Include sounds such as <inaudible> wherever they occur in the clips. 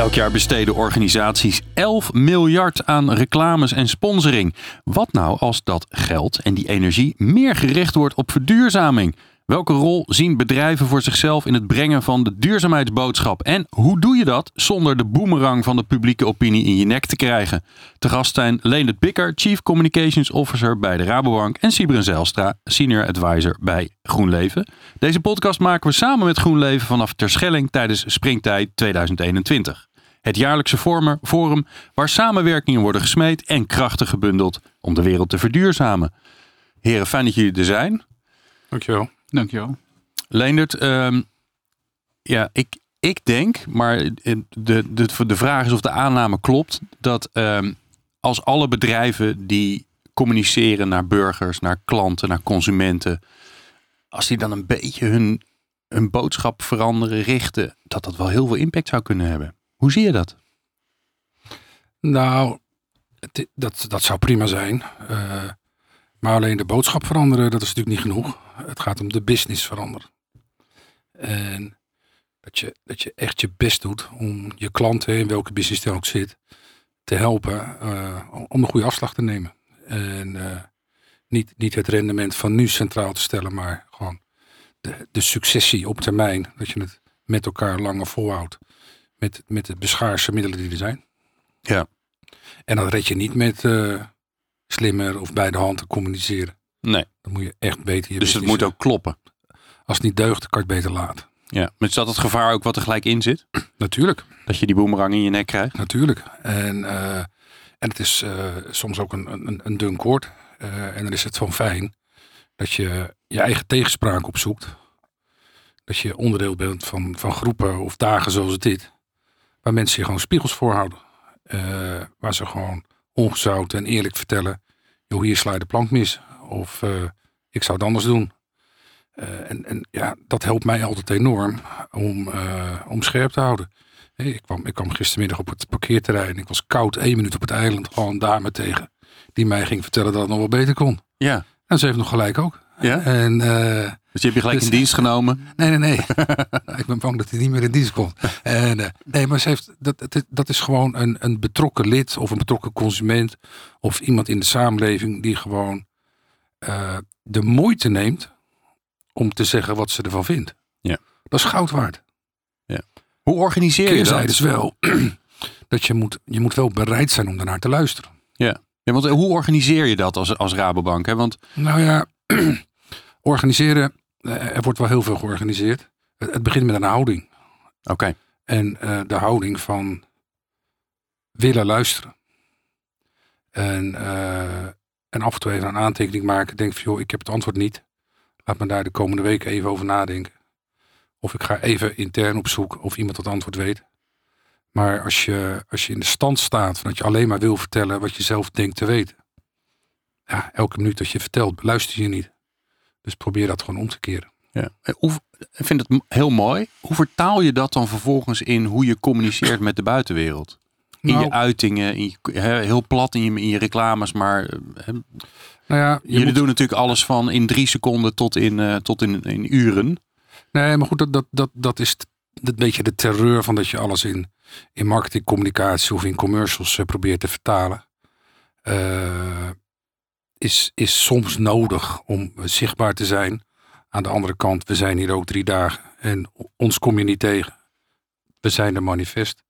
Elk jaar besteden organisaties 11 miljard aan reclames en sponsoring. Wat nou als dat geld en die energie meer gericht wordt op verduurzaming? Welke rol zien bedrijven voor zichzelf in het brengen van de duurzaamheidsboodschap? En hoe doe je dat zonder de boemerang van de publieke opinie in je nek te krijgen? Te gast zijn Leendert Bikker, Chief Communications Officer bij de Rabobank en Sibren Zelstra, Senior Advisor bij GroenLeven. Deze podcast maken we samen met GroenLeven vanaf Terschelling tijdens Springtijd 2021. Het jaarlijkse forum waar samenwerkingen worden gesmeed en krachten gebundeld om de wereld te verduurzamen. Heren, fijn dat jullie er zijn. Dankjewel. Dankjewel. Leendert, um, ja, ik, ik denk, maar de, de, de vraag is of de aanname klopt, dat um, als alle bedrijven die communiceren naar burgers, naar klanten, naar consumenten, als die dan een beetje hun, hun boodschap veranderen, richten, dat dat wel heel veel impact zou kunnen hebben. Hoe zie je dat? Nou, dat, dat zou prima zijn. Uh, maar alleen de boodschap veranderen, dat is natuurlijk niet genoeg. Het gaat om de business veranderen. En dat je, dat je echt je best doet om je klanten, in welke business dan ook zit, te helpen uh, om een goede afslag te nemen. En uh, niet, niet het rendement van nu centraal te stellen, maar gewoon de, de successie op termijn. Dat je het met elkaar langer volhoudt. Met, met de beschaarse middelen die er zijn. Ja. En dat red je niet met uh, slimmer of bij de hand te communiceren. Nee. Dan moet je echt beter je Dus het moet ook kloppen. Als het niet deugt, kan je het beter laten. Ja, maar is dat het gevaar ook wat er gelijk in zit? <clears throat> Natuurlijk. Dat je die boemerang in je nek krijgt? Natuurlijk. En, uh, en het is uh, soms ook een, een, een dun koord. Uh, en dan is het van fijn dat je je eigen tegenspraak opzoekt. Dat je onderdeel bent van, van groepen of dagen zoals dit. Waar mensen je gewoon spiegels voorhouden. waar ze gewoon ongezout en eerlijk vertellen. Joh, hier sla je de plank mis. Of ik zou het anders doen. Uh, en, en ja, dat helpt mij altijd enorm om, uh, om scherp te houden. Hey, ik, kwam, ik kwam gistermiddag op het parkeerterrein. Ik was koud één minuut op het eiland. Gewoon een dame tegen. Die mij ging vertellen dat het nog wel beter kon. Ja. En ze heeft nog gelijk ook. Ja? En, uh, dus je hebt je gelijk dus, in dienst genomen? Nee, nee, nee. <laughs> ik ben bang dat hij niet meer in dienst komt. En, nee, maar ze heeft, dat, dat is gewoon een, een betrokken lid of een betrokken consument. Of iemand in de samenleving die gewoon de moeite neemt om te zeggen wat ze ervan vindt. Ja. Dat is goud waard. Ja. Hoe organiseer je dat? is wel <clears throat> dat je moet, je moet wel bereid zijn om daarnaar te luisteren. Ja, ja want hoe organiseer je dat als, als Rabobank? Hè? Want... Nou ja, <clears throat> organiseren, er wordt wel heel veel georganiseerd. Het, het begint met een houding. Oké. Okay. En uh, de houding van willen luisteren. En, uh, en af en toe even een aantekening maken. Denk van, joh, ik heb het antwoord niet. Laat me daar de komende weken even over nadenken. Of ik ga even intern op zoek of iemand het antwoord weet. Maar als je, als je in de stand staat van dat je alleen maar wil vertellen wat je zelf denkt te weten. Ja, elke minuut dat je vertelt, luister je niet. Dus probeer dat gewoon om te keren. Ja. Ik vind het heel mooi. Hoe vertaal je dat dan vervolgens in hoe je communiceert met de buitenwereld? In nou, je uitingen, in je, heel plat in je, in je reclames, maar nou ja, Jullie moet... doen natuurlijk alles van in drie seconden tot in, uh, tot in, in uren. Nee, maar goed, dat, dat, dat, dat is een beetje de terreur van dat je alles in, in marketing, communicatie of in commercials uh, probeert te vertalen. Uh, is, is soms nodig om zichtbaar te zijn. Aan de andere kant, we zijn hier ook drie dagen en ons kom je niet tegen. We zijn de manifest.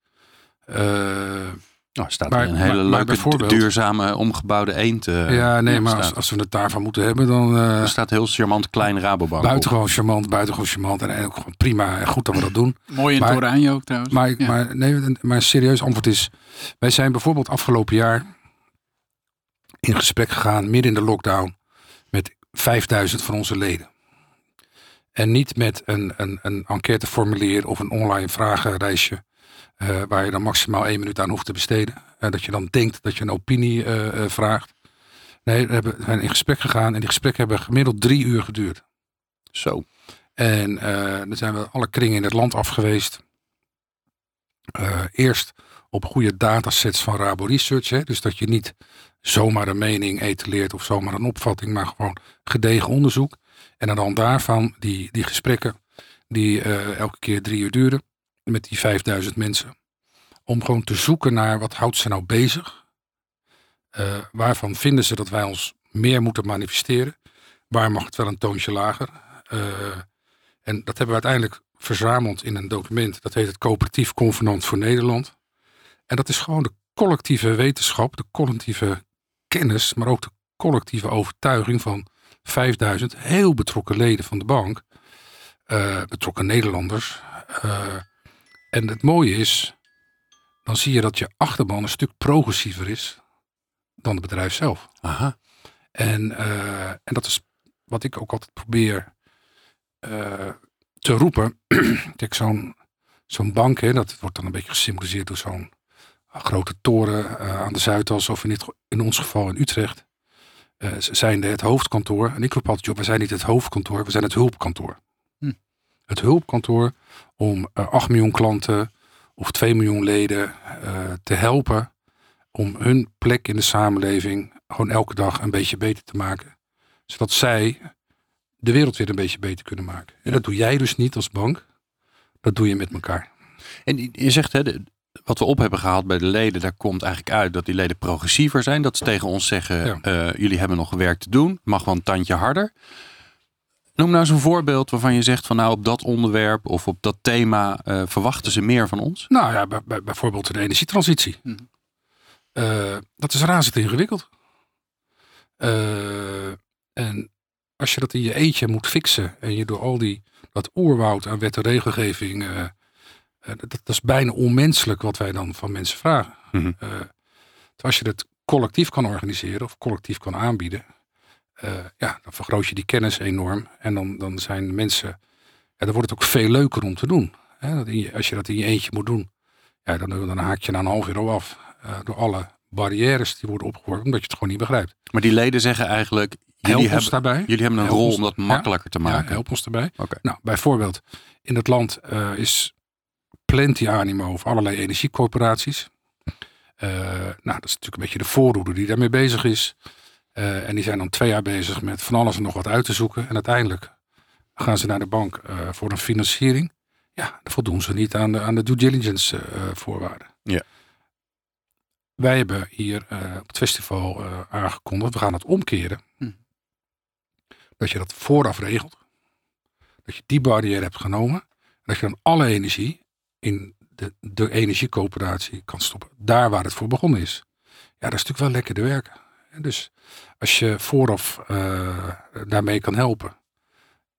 Oh, staat maar, een hele maar, leuke, duurzame, omgebouwde eend. Uh, ja, nee, maar als, als, we het daarvan moeten hebben, dan... Uh, er staat heel charmant klein Rabobank Buitengewoon op. charmant, buitengewoon charmant. En ook gewoon prima en goed dat we dat doen. <laughs> Mooi in het oranje ook trouwens. Maar, ja. maar, nee, maar serieus antwoord is... Wij zijn bijvoorbeeld afgelopen jaar in gesprek gegaan, midden in de lockdown, met 5000 van onze leden. En niet met een, een, een enquêteformulier of een online vragenreisje uh, waar je dan maximaal één minuut aan hoeft te besteden. Uh, dat je dan denkt dat je een opinie uh, vraagt. Nee, we hebben- zijn in gesprek gegaan en die gesprekken hebben gemiddeld drie uur geduurd. Zo. En eh dan zijn we alle kringen in het land af geweest. Eh, eerst op goede datasets van Rabo Research. Hè, dus dat je niet zomaar een mening etaleert of zomaar een opvatting, maar gewoon gedegen onderzoek. En aan de hand daarvan die, die gesprekken die eh, elke keer drie uur duren met die 5000 mensen. Om gewoon te zoeken naar wat houdt ze nou bezig. Eh, waarvan vinden ze dat wij ons meer moeten manifesteren. Waar mag het wel een toontje lager. Eh, en dat hebben we uiteindelijk verzameld in een document. Dat heet het Coöperatief Convenant voor Nederland. En dat is gewoon de collectieve wetenschap, de collectieve kennis, maar ook de collectieve overtuiging van 5000 heel betrokken leden van de bank. eh, betrokken Nederlanders. Eh, en het mooie is, dan zie je dat je achterban een stuk progressiever is dan het bedrijf zelf. Aha. En, eh, en dat is wat ik ook altijd probeer te roepen. <clears throat> Kijk, zo'n zo'n bank, hè, dat wordt dan een beetje gesymboliseerd door zo'n grote toren eh, aan de Zuidas, of in, dit, in ons geval in Utrecht. Eh, ze zijn het hoofdkantoor. En ik roep altijd op, we zijn niet het hoofdkantoor, we zijn het hulpkantoor. Hm. Het hulpkantoor om eh 8 miljoen klanten of 2 miljoen leden eh, te helpen om hun plek in de samenleving gewoon elke dag een beetje beter te maken. Zodat zij de wereld weer een beetje beter kunnen maken. En dat doe jij dus niet als bank. Dat doe je met elkaar. En je zegt, hè, wat we op hebben gehaald bij de leden, daar komt eigenlijk uit dat die leden progressiever zijn. Dat ze tegen ons zeggen, Ja. eh, jullie hebben nog werk te doen, mag wel een tandje harder. Noem nou eens een voorbeeld waarvan je zegt van nou op dat onderwerp of op dat thema eh, verwachten ze meer van ons. Nou ja, bij, bij- bijvoorbeeld de energietransitie. Eh, dat is razend ingewikkeld. En als je dat in je eentje moet fixen en je door al die, dat oerwoud aan wet en regelgeving, dat, dat is bijna onmenselijk wat wij dan van mensen vragen. Mhm. Eh, terwijl als je dat collectief kan organiseren of collectief kan aanbieden, eh, ja, dan vergroot je die kennis enorm. En dan, dan zijn mensen, ja, dan wordt het ook veel leuker om te doen. Hè? Dat in je- als je dat in je eentje moet doen, ja, dan, dan haak je na een half uur al af. eh, door alle barrières die worden opgeworpen, omdat je het gewoon niet begrijpt. Maar die leden zeggen eigenlijk, Help jullie ons hebben, daarbij. jullie hebben een Help rol ons- om dat ja. makkelijker te Ja, maken. help ons daarbij. Nou, bijvoorbeeld, in het land is plenty animo of allerlei energiecorporaties. Eh, nou, dat is natuurlijk een beetje de voorhoede die daarmee bezig is. Eh, en die zijn dan twee jaar bezig met van alles en nog wat uit te zoeken. En uiteindelijk gaan ze naar de bank eh, voor een financiering. Ja, dan voldoen ze niet aan de, aan de due diligence eh, voorwaarden. Ja. Wij hebben hier eh, op het festival eh, aangekondigd, we gaan het omkeren. Hm. Dat je dat vooraf regelt. Dat je die barrière hebt genomen. En dat je dan alle energie in de, de energiecoöperatie kan stoppen. Daar waar het voor begonnen is. Ja, dat is natuurlijk wel lekker te werken. En dus als je vooraf eh, daarmee kan helpen.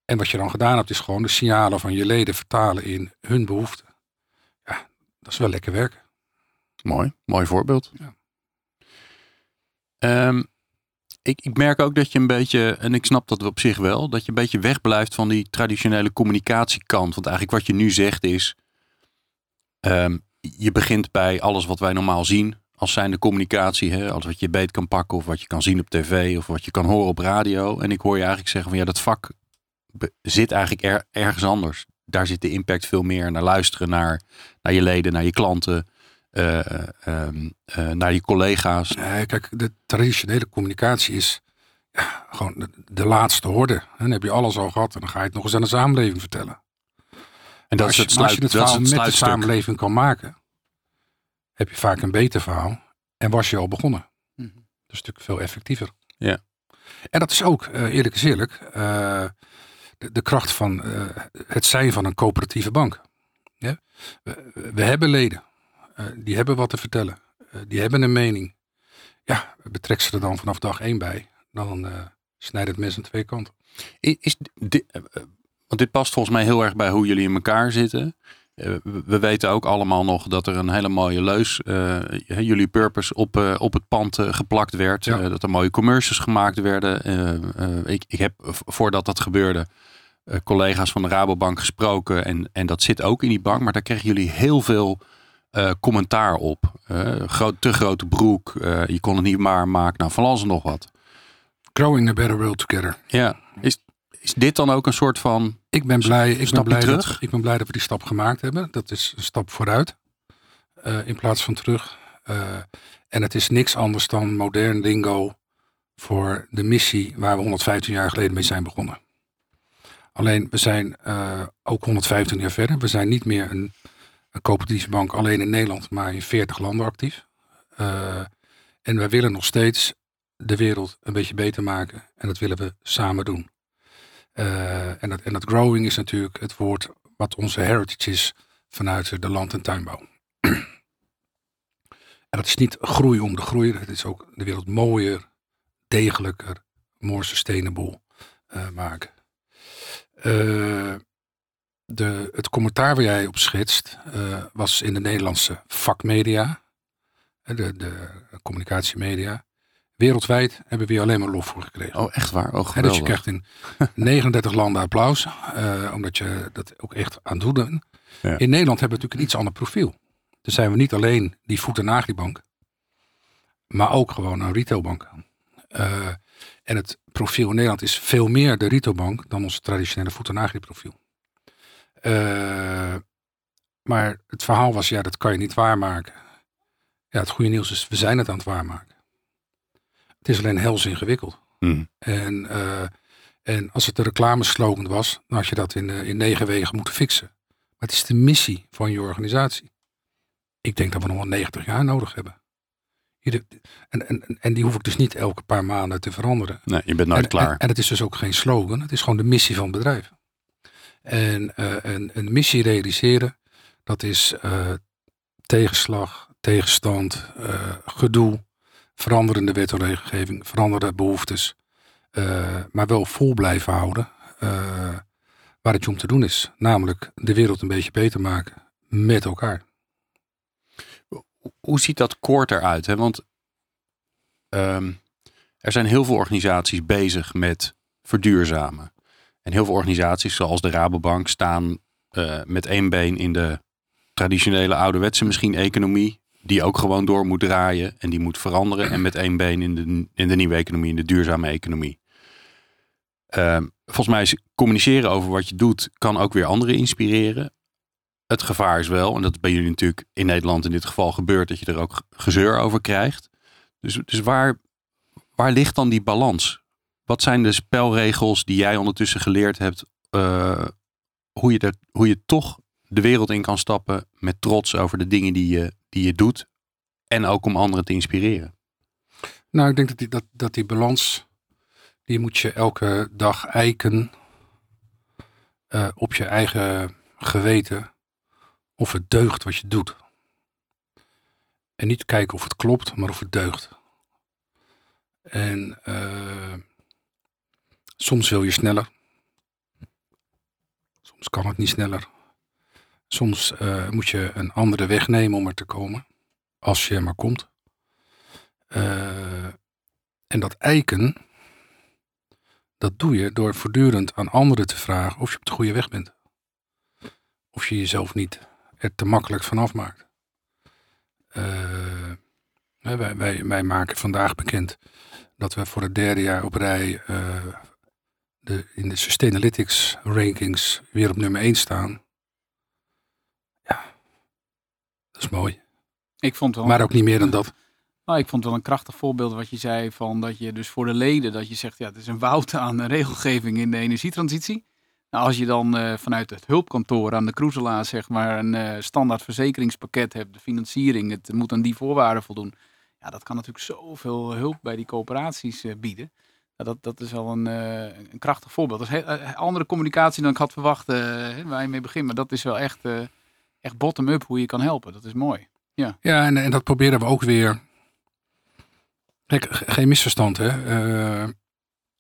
En wat je dan gedaan hebt, is gewoon de signalen van je leden vertalen in hun behoeften. Ja, dat is wel lekker werken. Mooi, mooi voorbeeld. Ja. Ehm, ik, ik merk ook dat je een beetje, en ik snap dat op zich wel, dat je een beetje wegblijft van die traditionele communicatiekant. Want eigenlijk wat je nu zegt is, ehm, je begint bij alles wat wij normaal zien als zijnde communicatie. Hè? Alles wat je beet kan pakken of wat je kan zien op tv of wat je kan horen op radio. En ik hoor je eigenlijk zeggen van ja, dat vak zit eigenlijk er, ergens anders. Daar zit de impact veel meer naar luisteren naar, naar je leden, naar je klanten eh, ehm, eh, naar je collega's. Nee, kijk, de traditionele communicatie is ja, gewoon de, laatste horde. Dan heb je alles al gehad en dan ga je het nog eens aan de samenleving vertellen. En dat als is het, als je het verhaal het met de samenleving kan maken, heb je vaak een beter verhaal. En was je al begonnen. Mhm. Dat is natuurlijk veel effectiever. Ja. En dat is ook, eh, eerlijk is eerlijk, eh, de, de kracht van eh, het zijn van een coöperatieve bank. Ja? We, we hebben leden. Die hebben wat te vertellen. Die hebben een mening. Ja, betrek ze er dan vanaf dag één bij. Dan snijdt het mes aan twee kanten. Is dit, eh, want dit past volgens mij heel erg bij hoe jullie in elkaar zitten. Eh, we we weten ook allemaal nog dat er een hele mooie leus, eh, jullie purpose, op, eh, op het pand geplakt werd. Ja. Dat er mooie commercials gemaakt werden. Ik, ik heb voordat dat gebeurde collega's van de Rabobank gesproken. En, en dat zit ook in die bank. Maar daar kregen jullie heel veel commentaar op. Groot, te grote broek. je kon het niet maar maken. Nou, van alles en nog wat. Growing a better world together. Ja. Is, is dit dan ook een soort van... Ik ben blij, ik ben blij, dat, terug? ik ben blij dat we die stap gemaakt hebben. Dat is een stap vooruit. eh, in plaats van terug. Eh, en het is niks anders dan modern lingo voor de missie waar we 115 jaar geleden mee zijn begonnen. Alleen we zijn eh, ook 115 jaar verder. We zijn niet meer een, een coöperatieve bank alleen in Nederland, maar in 40 landen actief. En wij willen nog steeds de wereld een beetje beter maken. En dat willen we samen doen. Eh, en, dat, en dat growing is natuurlijk het woord wat onze heritage is vanuit de land- en tuinbouw. <clears throat> en dat is niet groei om de groei. Het is ook de wereld mooier, degelijker, more sustainable eh, maken. Eh, de, het commentaar waar jij op schetst was in de Nederlandse vakmedia, de, de communicatiemedia. Wereldwijd hebben we hier alleen maar lof voor gekregen. Oh, echt waar? Oh, dus je geweldig. krijgt in <laughs> 39 landen applaus, eh, omdat je dat ook echt aan het doen bent. Ja. In Nederland hebben we natuurlijk een iets ander profiel. Dus zijn we niet alleen die voet- en agribank, maar ook gewoon een retailbank. Eh, en het profiel in Nederland is veel meer de retailbank dan ons traditionele voet- en agri-profiel. Eh, maar het verhaal was, ja, dat kan je niet waarmaken. Ja, het goede nieuws is, we zijn het aan het waarmaken. Het is alleen hels ingewikkeld. Hm. En, eh, en als het de reclameslogan was, dan had je dat in, eh, in negen wegen moeten fixen. Maar het is de missie van je organisatie. Ik denk dat we nog wel 90 jaar nodig hebben. En, en, en die hoef ik dus niet elke paar maanden te veranderen. Nee, je bent nooit en, klaar. En, en het is dus ook geen slogan, het is gewoon de missie van het bedrijf. En eh, een, een missie realiseren, dat is tegenslag, tegenstand, gedoe, veranderende wet en regelgeving, veranderde behoeftes. eh, maar wel vol blijven houden eh, waar het je om te doen is. Namelijk de wereld een beetje beter maken met elkaar. Hoe ziet dat koord eruit? Hè? Want ehm, er zijn heel veel organisaties bezig met verduurzamen. En heel veel organisaties, zoals de Rabobank, staan eh, met één been in de traditionele ouderwetse misschien economie. Die ook gewoon door moet draaien en die moet veranderen. En met één been in de, in de nieuwe economie, in de duurzame economie. Ehm, volgens mij is communiceren over wat je doet, kan ook weer anderen inspireren. Het gevaar is wel, en dat bij jullie natuurlijk in Nederland in dit geval gebeurt, dat je er ook gezeur over krijgt. Dus, dus waar, waar ligt dan die balans? Wat zijn de spelregels die jij ondertussen geleerd hebt, eh, hoe, je er, hoe je toch de wereld in kan stappen met trots over de dingen die je, die je doet en ook om anderen te inspireren? Nou, ik denk dat die, dat, dat die balans, die moet je elke dag eiken eh, op je eigen geweten of het deugt wat je doet. En niet kijken of het klopt, maar of het deugt. En eh, soms wil je sneller. Soms kan het niet sneller. Soms eh, moet je een andere weg nemen om er te komen. Als je maar komt. Eh, en dat eiken, dat doe je door voortdurend aan anderen te vragen of je op de goede weg bent. Of je jezelf niet er te makkelijk vanaf maakt. Eh, wij, wij, maken vandaag bekend dat we voor het derde jaar op rij de, in de Sustainalytics rankings weer op nummer 1 staan. Ja, dat is mooi. Ik vond wel, Maar ook niet meer dan dat. nou, ik vond wel een krachtig voorbeeld wat je zei van dat je dus voor de leden, dat je zegt ja, het is een woud aan regelgeving in de energietransitie. Nou, als je dan eh, vanuit het hulpkantoor aan de cruiselaar zeg maar een eh, standaard verzekeringspakket hebt, de financiering, het moet aan die voorwaarden voldoen. Ja, dat kan natuurlijk zoveel hulp bij die coöperaties eh, bieden. Dat, dat is wel een, een krachtig voorbeeld. Dat is heel, andere communicatie dan ik had verwacht waar je mee begint. Maar dat is wel echt, echt bottom-up hoe je kan helpen. Dat is mooi. Ja, en, en dat proberen we ook weer. Kijk, ge- geen misverstand hè. Eh,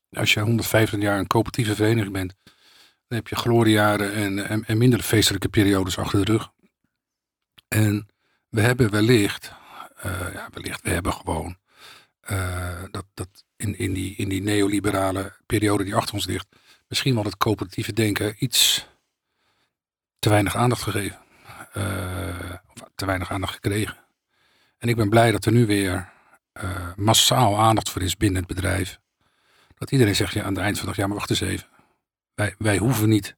als je 150 jaar een coöperatieve vereniging bent, dan heb je gloriejaren en, en, en minder feestelijke periodes achter de rug. En we hebben wellicht, eh, ja, wellicht, we hebben gewoon eh, dat, dat in, in, die, in die neoliberale periode die achter ons ligt, misschien wel het coöperatieve denken iets te weinig aandacht gegeven. Eh, te weinig aandacht gekregen. En ik ben blij dat er nu weer eh, massaal aandacht voor is binnen het bedrijf. Dat iedereen zegt ja, aan het eind van de dag, ja maar wacht eens even. Wij, wij hoeven niet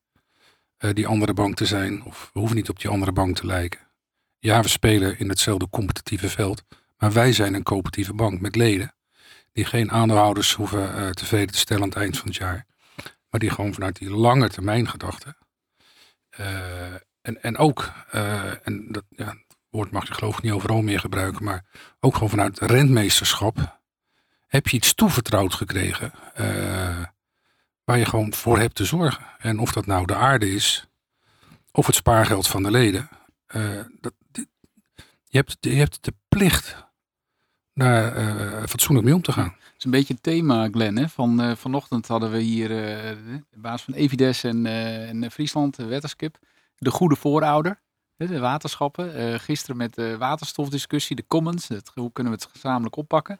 eh, die andere bank te zijn of we hoeven niet op die andere bank te lijken. Ja, we spelen in hetzelfde competitieve veld, maar wij zijn een coöperatieve bank met leden die geen aandeelhouders hoeven tevreden te stellen aan het eind van het jaar. Maar die gewoon vanuit die lange termijn gedachte. Uh, en, en ook, uh, en dat ja, woord mag je geloof ik niet overal meer gebruiken, maar ook gewoon vanuit rentmeesterschap heb je iets toevertrouwd gekregen waar je gewoon voor hebt te zorgen. En of dat nou de aarde is, of het spaargeld van de leden. dat, je, hebt, je hebt de plicht daar uh, fatsoenlijk mee om te gaan. Het is een beetje het thema, Glenn. Hè? Van, vanochtend hadden we hier de baas van Evides en, en Friesland, Wetterskip, de goede voorouder. De waterschappen. gisteren met de waterstofdiscussie, de commons. Het, hoe kunnen we het gezamenlijk oppakken?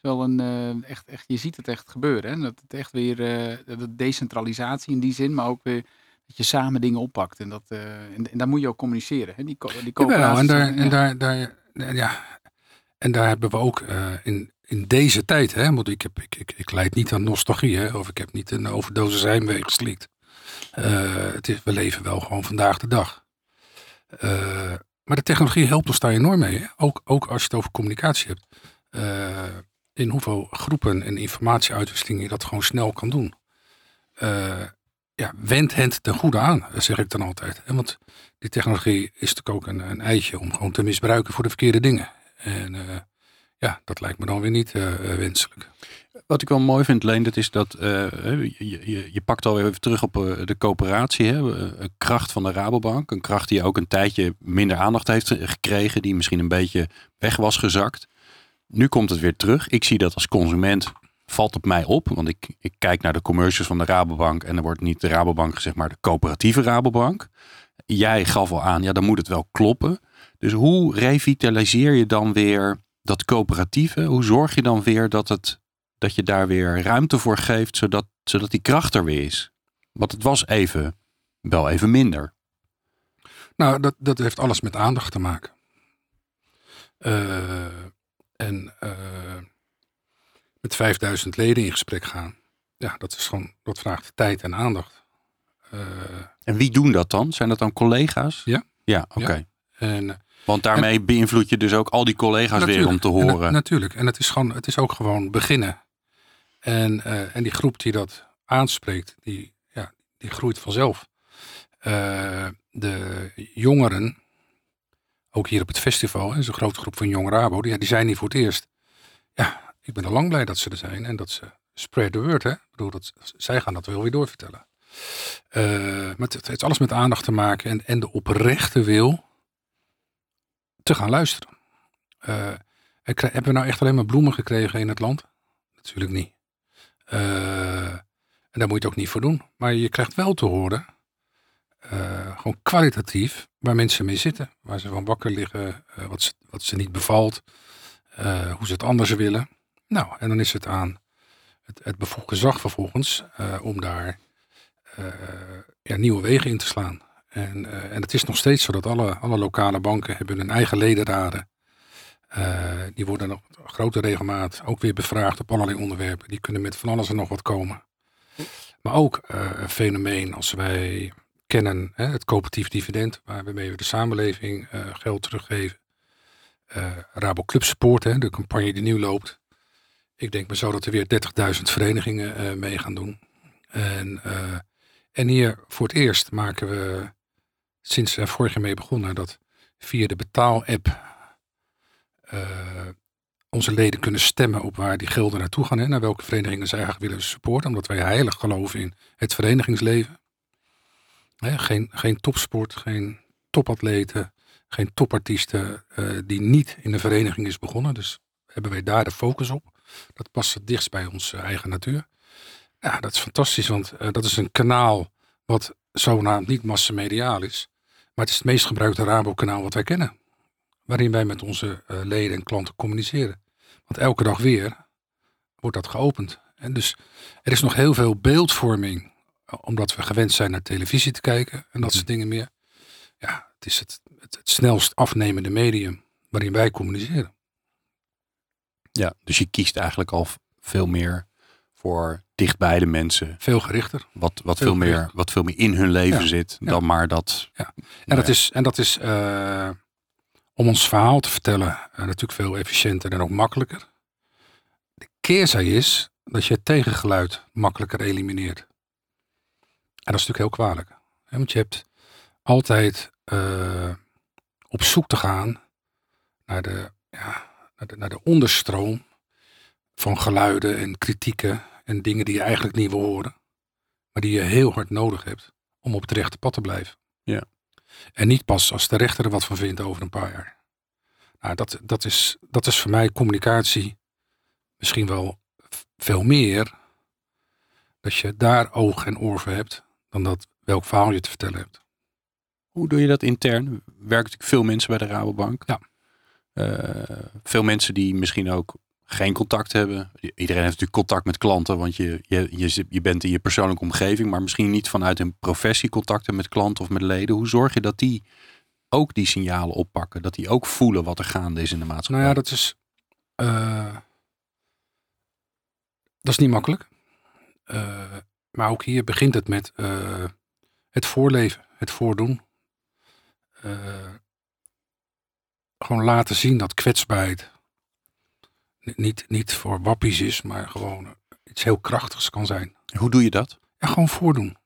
Wel een, echt, echt, je ziet het echt gebeuren. Hè? Dat het echt weer de decentralisatie in die zin, maar ook weer dat je samen dingen oppakt. En, dat, en, en daar moet je ook communiceren. Hè? Die, die Jawel, en daar, en daar, daar ja, en daar hebben we ook in, in deze tijd, hè, want ik, heb, ik, ik, ik leid niet aan nostalgie, hè, of ik heb niet een overdosis heimwee geslikt. Uh, het is, we leven wel gewoon vandaag de dag. Uh, maar de technologie helpt ons daar enorm mee. Ook, ook als je het over communicatie hebt. in hoeveel groepen en informatieuitwisseling je dat gewoon snel kan doen. ja, wend het ten goede aan, zeg ik dan altijd. Want die technologie is natuurlijk ook een, een eitje om gewoon te misbruiken voor de verkeerde dingen. En ja, dat lijkt me dan weer niet wenselijk. Wat ik wel mooi vind, Leen, dat is dat uh, je, je, je, pakt alweer even terug op de coöperatie. Hè? Een kracht van de Rabobank. Een kracht die ook een tijdje minder aandacht heeft gekregen. Die misschien een beetje weg was gezakt. Nu komt het weer terug. Ik zie dat als consument valt op mij op. Want ik, ik kijk naar de commercials van de Rabobank. En er wordt niet de Rabobank gezegd, maar de coöperatieve Rabobank. Jij gaf al aan, ja, dan moet het wel kloppen. Dus hoe revitaliseer je dan weer dat coöperatieve? Hoe zorg je dan weer dat, het, dat je daar weer ruimte voor geeft, zodat, zodat die kracht er weer is? Want het was even, wel even minder. Nou, dat, dat heeft alles met aandacht te maken. Uh, en uh, met 5000 leden in gesprek gaan. Ja, dat is gewoon, dat vraagt tijd en aandacht. Uh, en wie doen dat dan? Zijn dat dan collega's? Ja. Ja, oké. Ja. En want daarmee beïnvloed je dus ook al die collega's weer om te horen. En, natuurlijk. En het is, gewoon, het is ook gewoon beginnen. En, uh, en die groep die dat aanspreekt, die, ja, die groeit vanzelf. Uh, de jongeren, ook hier op het festival, is een grote groep van Jong Rabo, die, die zijn hier voor het eerst. Ja, ik ben al lang blij dat ze er zijn en dat ze spread the word. Hè? Ik bedoel, dat, zij gaan dat wel weer doorvertellen. Uh, maar het, het heeft alles met aandacht te maken en, en de oprechte wil te gaan luisteren. Uh, hebben we nou echt alleen maar bloemen gekregen in het land? Natuurlijk niet. Uh, en daar moet je het ook niet voor doen. Maar je krijgt wel te horen, uh, gewoon kwalitatief, waar mensen mee zitten. Waar ze van wakker liggen, wat, ze, wat ze niet bevalt, hoe ze het anders willen. Nou, en dan is het aan het, het bevoegd gezag vervolgens om daar ja, nieuwe wegen in te slaan. En, uh, en het is nog steeds zo dat alle, alle lokale banken hebben hun eigen ledenraden. Uh, die worden nog grote regelmaat ook weer bevraagd op allerlei onderwerpen. Die kunnen met van alles en nog wat komen. Maar ook uh, een fenomeen als wij kennen hè, het coöperatief dividend, waarmee we de samenleving geld teruggeven. Rabo Club Support, hè, de campagne die nu loopt. Ik denk maar zo dat er weer 30.000 verenigingen mee gaan doen. En, en hier voor het eerst maken we sinds er vorig jaar mee begonnen dat via de betaal-app onze leden kunnen stemmen op waar die gelden naartoe gaan. Hè, naar welke verenigingen zij graag willen supporten. Omdat wij heilig geloven in het verenigingsleven. Hè, geen, geen topsport, geen topatleten, geen topartiesten uh, die niet in de vereniging is begonnen. Dus hebben wij daar de focus op. Dat past het dichtst bij onze eigen natuur. Ja, dat is fantastisch, want uh, dat is een kanaal wat zogenaamd niet massamediaal is. Maar het is het meest gebruikte Rabo-kanaal wat wij kennen. Waarin wij met onze uh, leden en klanten communiceren. Want elke dag weer wordt dat geopend. En dus er is nog heel veel beeldvorming. Omdat we gewend zijn naar televisie te kijken en dat soort dingen meer. Ja, het is het, het, het snelst afnemende medium waarin wij communiceren. Ja, dus je kiest eigenlijk al veel meer voor dichtbij de mensen. Veel gerichter. Wat, wat, Veel veel, meer, wat veel meer in hun leven Ja. zit Ja. dan maar dat. Ja. En dat is, en dat is eh, om ons verhaal te vertellen eh, natuurlijk veel efficiënter en ook makkelijker. De keerzij is dat je het tegengeluid makkelijker elimineert. En dat is natuurlijk heel kwalijk. Hè, Want je hebt altijd eh, op zoek te gaan naar de, ja, naar, de, naar de onderstroom van geluiden en kritieken en dingen die je eigenlijk niet wil horen. Maar die je heel hard nodig hebt om op het rechte pad te blijven. En niet pas als de rechter er wat van vindt over een paar jaar. Nou, dat, dat, is, dat is voor mij communicatie misschien wel veel meer. Dat je daar oog en oor voor hebt. Dan dat welk verhaal je te vertellen hebt. Hoe doe je dat intern? Er werken natuurlijk veel mensen bij de Rabobank. Ja. Eh, veel mensen die misschien ook geen contact hebben. Iedereen heeft natuurlijk contact met klanten, want je, je, je, je bent in je persoonlijke omgeving, maar misschien niet vanuit een professie contacten met klanten of met leden. Hoe zorg je dat die ook die signalen oppakken? Dat die ook voelen wat er gaande is in de maatschappij? Nou ja, dat is. eh, dat is niet makkelijk. Eh, maar ook hier begint het met eh, het voorleven, het voordoen. Gewoon laten zien dat kwetsbaarheid niet, niet voor wappies is, maar gewoon iets heel krachtigs kan zijn. Hoe doe je dat? Ja, gewoon voordoen.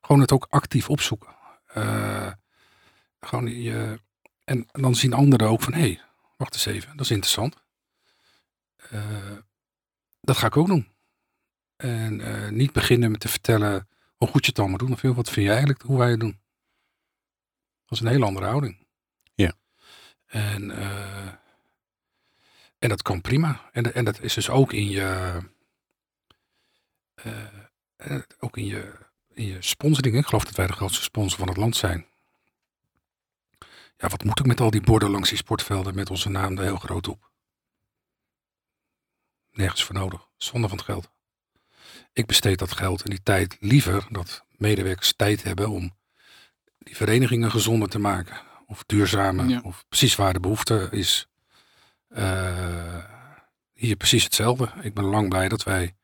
Gewoon het ook actief opzoeken. Eh, gewoon je, en dan zien anderen ook van, hé, hey, wacht eens even, dat is interessant. Eh, dat ga ik ook doen. En eh, niet beginnen met te vertellen hoe goed je het allemaal doet. Of wat vind je eigenlijk hoe wij het doen? Dat is een hele andere houding. Ja. En, eh, en dat kan prima. En, en dat is dus ook in je, eh, ook in je, in je sponsoring. Ik geloof dat wij de grootste sponsor van het land zijn. Ja, wat moet ik met al die borden langs die sportvelden met onze naam er heel groot op? Nergens voor nodig. Zonde van het geld. Ik besteed dat geld en die tijd liever dat medewerkers tijd hebben om die verenigingen gezonder te maken. Of duurzamer. Ja. Of precies waar de behoefte is. Eh, hier precies hetzelfde. Ik ben lang blij dat wij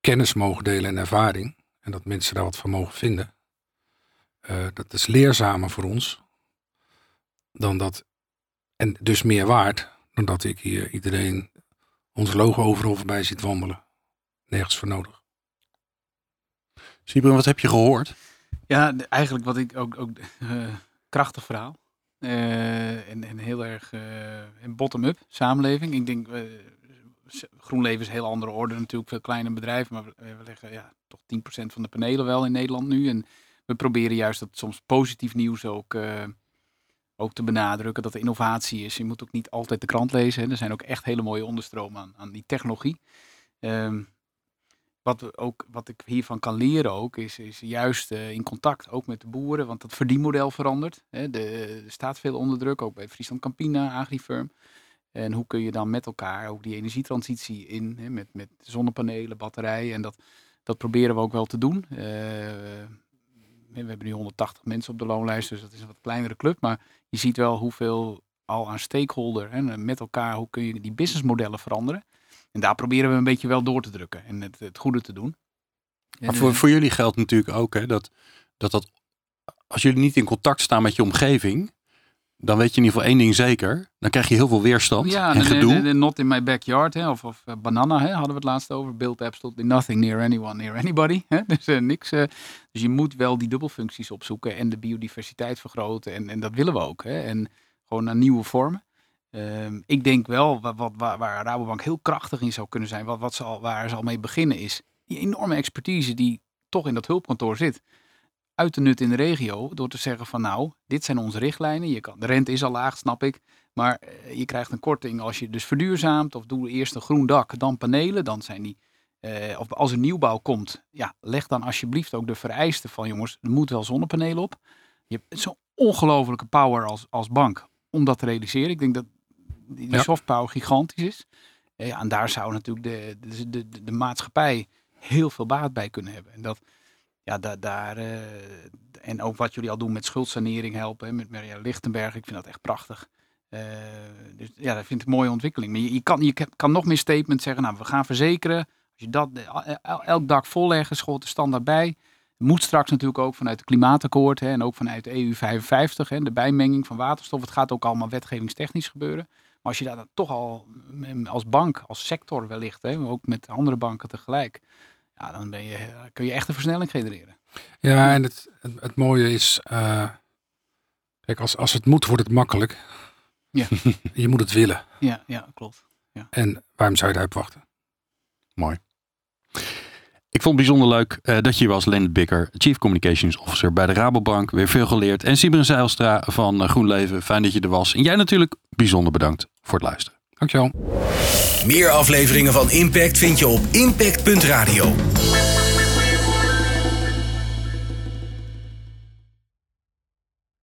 kennis mogen delen en ervaring. En dat mensen daar wat van mogen vinden. Eh, dat is leerzamer voor ons. Dan dat. En dus meer waard. Dan dat ik hier iedereen ons logo overal voorbij ziet wandelen. Nergens voor nodig. Sibren, wat heb je gehoord? Ja, eigenlijk wat ik ook, ook eh, krachtig verhaal. Eh, en, heel erg eh, een bottom-up samenleving. Ik denk, eh, GroenLeven is een heel andere orde natuurlijk, veel kleine bedrijven. Maar we, leggen ja, toch 10% van de panelen wel in Nederland nu. En we proberen juist dat soms positief nieuws ook, ook te benadrukken. Dat er innovatie is. Je moet ook niet altijd de krant lezen. Er zijn ook echt hele mooie onderstromen aan, aan die technologie. Ehm, wat, ook, wat ik hiervan kan leren ook, is, is juist eh, in contact ook met de boeren, want dat verdienmodel verandert. Hè. De, er staat veel onder druk, ook bij Friesland Campina, Agrifirm. En hoe kun je dan met elkaar ook die energietransitie in, hè, met, met zonnepanelen, batterijen. En dat, dat proberen we ook wel te doen. Eh, we hebben nu 180 mensen op de loonlijst, dus dat is een wat kleinere club. Maar je ziet wel hoeveel al aan stakeholder, hè, met elkaar, hoe kun je die businessmodellen veranderen. En daar proberen we een beetje wel door te drukken en het, het goede te doen. Maar voor, eh, voor jullie geldt natuurlijk ook hè, dat, dat dat als jullie niet in contact staan met je omgeving, dan weet je in ieder geval één ding zeker. Dan krijg je heel veel weerstand ja, en de- gedoe. de- de not in my backyard, hè, of, of eh, banana, hè, hadden we het laatst over. Build absolutely nothing near anyone, near anybody. <laughs> Hè, dus eh, niks. dus je moet wel die dubbelfuncties opzoeken en de biodiversiteit vergroten. En, en dat willen we ook. Hè, en gewoon naar nieuwe vormen. Ehm, ik denk wel, wat, waar, Rabobank heel krachtig in zou kunnen zijn, wat, wat ze al, waar ze al mee beginnen, is die enorme expertise die toch in dat hulpkantoor zit. Uit te nutten in de regio, door te zeggen van nou, dit zijn onze richtlijnen. Je kan, de rente is al laag, snap ik. Maar eh, je krijgt een korting als je dus verduurzaamt of doe eerst een groen dak, dan panelen. Dan zijn die, eh, of als er nieuwbouw komt, ja, leg dan alsjeblieft ook de vereisten van jongens, er moet wel zonnepanelen op. Je hebt zo'n ongelofelijke power als, als bank om dat te realiseren. Ik denk dat die, die Ja. soft power gigantisch is. Eh, ja, en daar zou natuurlijk de, de, de, de, maatschappij heel veel baat bij kunnen hebben. En dat, ja, da, daar, eh, en ook wat jullie al doen met schuldsanering helpen, hè, met Maria Lichtenberg, ik vind dat echt prachtig. Eh, dus ja, dat vind ik een mooie ontwikkeling. Maar je, je, kan, je kan nog meer statements zeggen, nou, we gaan verzekeren. Als je dat el- elk dak volleggen, schoot de standaard bij. Moet straks natuurlijk ook vanuit het klimaatakkoord hè, en ook vanuit de EU 55, hè, de bijmenging van waterstof. Het gaat ook allemaal wetgevingstechnisch gebeuren. Maar als je daar dan toch al mm, als bank, als sector wellicht, hè, maar ook met andere banken tegelijk, ja, dan ben je, kun je echt een versnelling genereren. Ja, en het, het, het mooie is, eh, kijk, als, als het moet, wordt het makkelijk. Ja. <laughs> je moet het willen. Ja, ja klopt. En waarom zou je daarop wachten? Mooi. Ik vond het bijzonder leuk eh, dat je hier was, Lennart Bikker, Chief Communications Officer bij de Rabobank. Weer veel geleerd. En Sibren Zeilstra van eh, GroenLeven, fijn dat je er was. En jij natuurlijk bijzonder bedankt voor het luisteren. Dankjewel. Meer afleveringen van Impact vind je op impact.radio.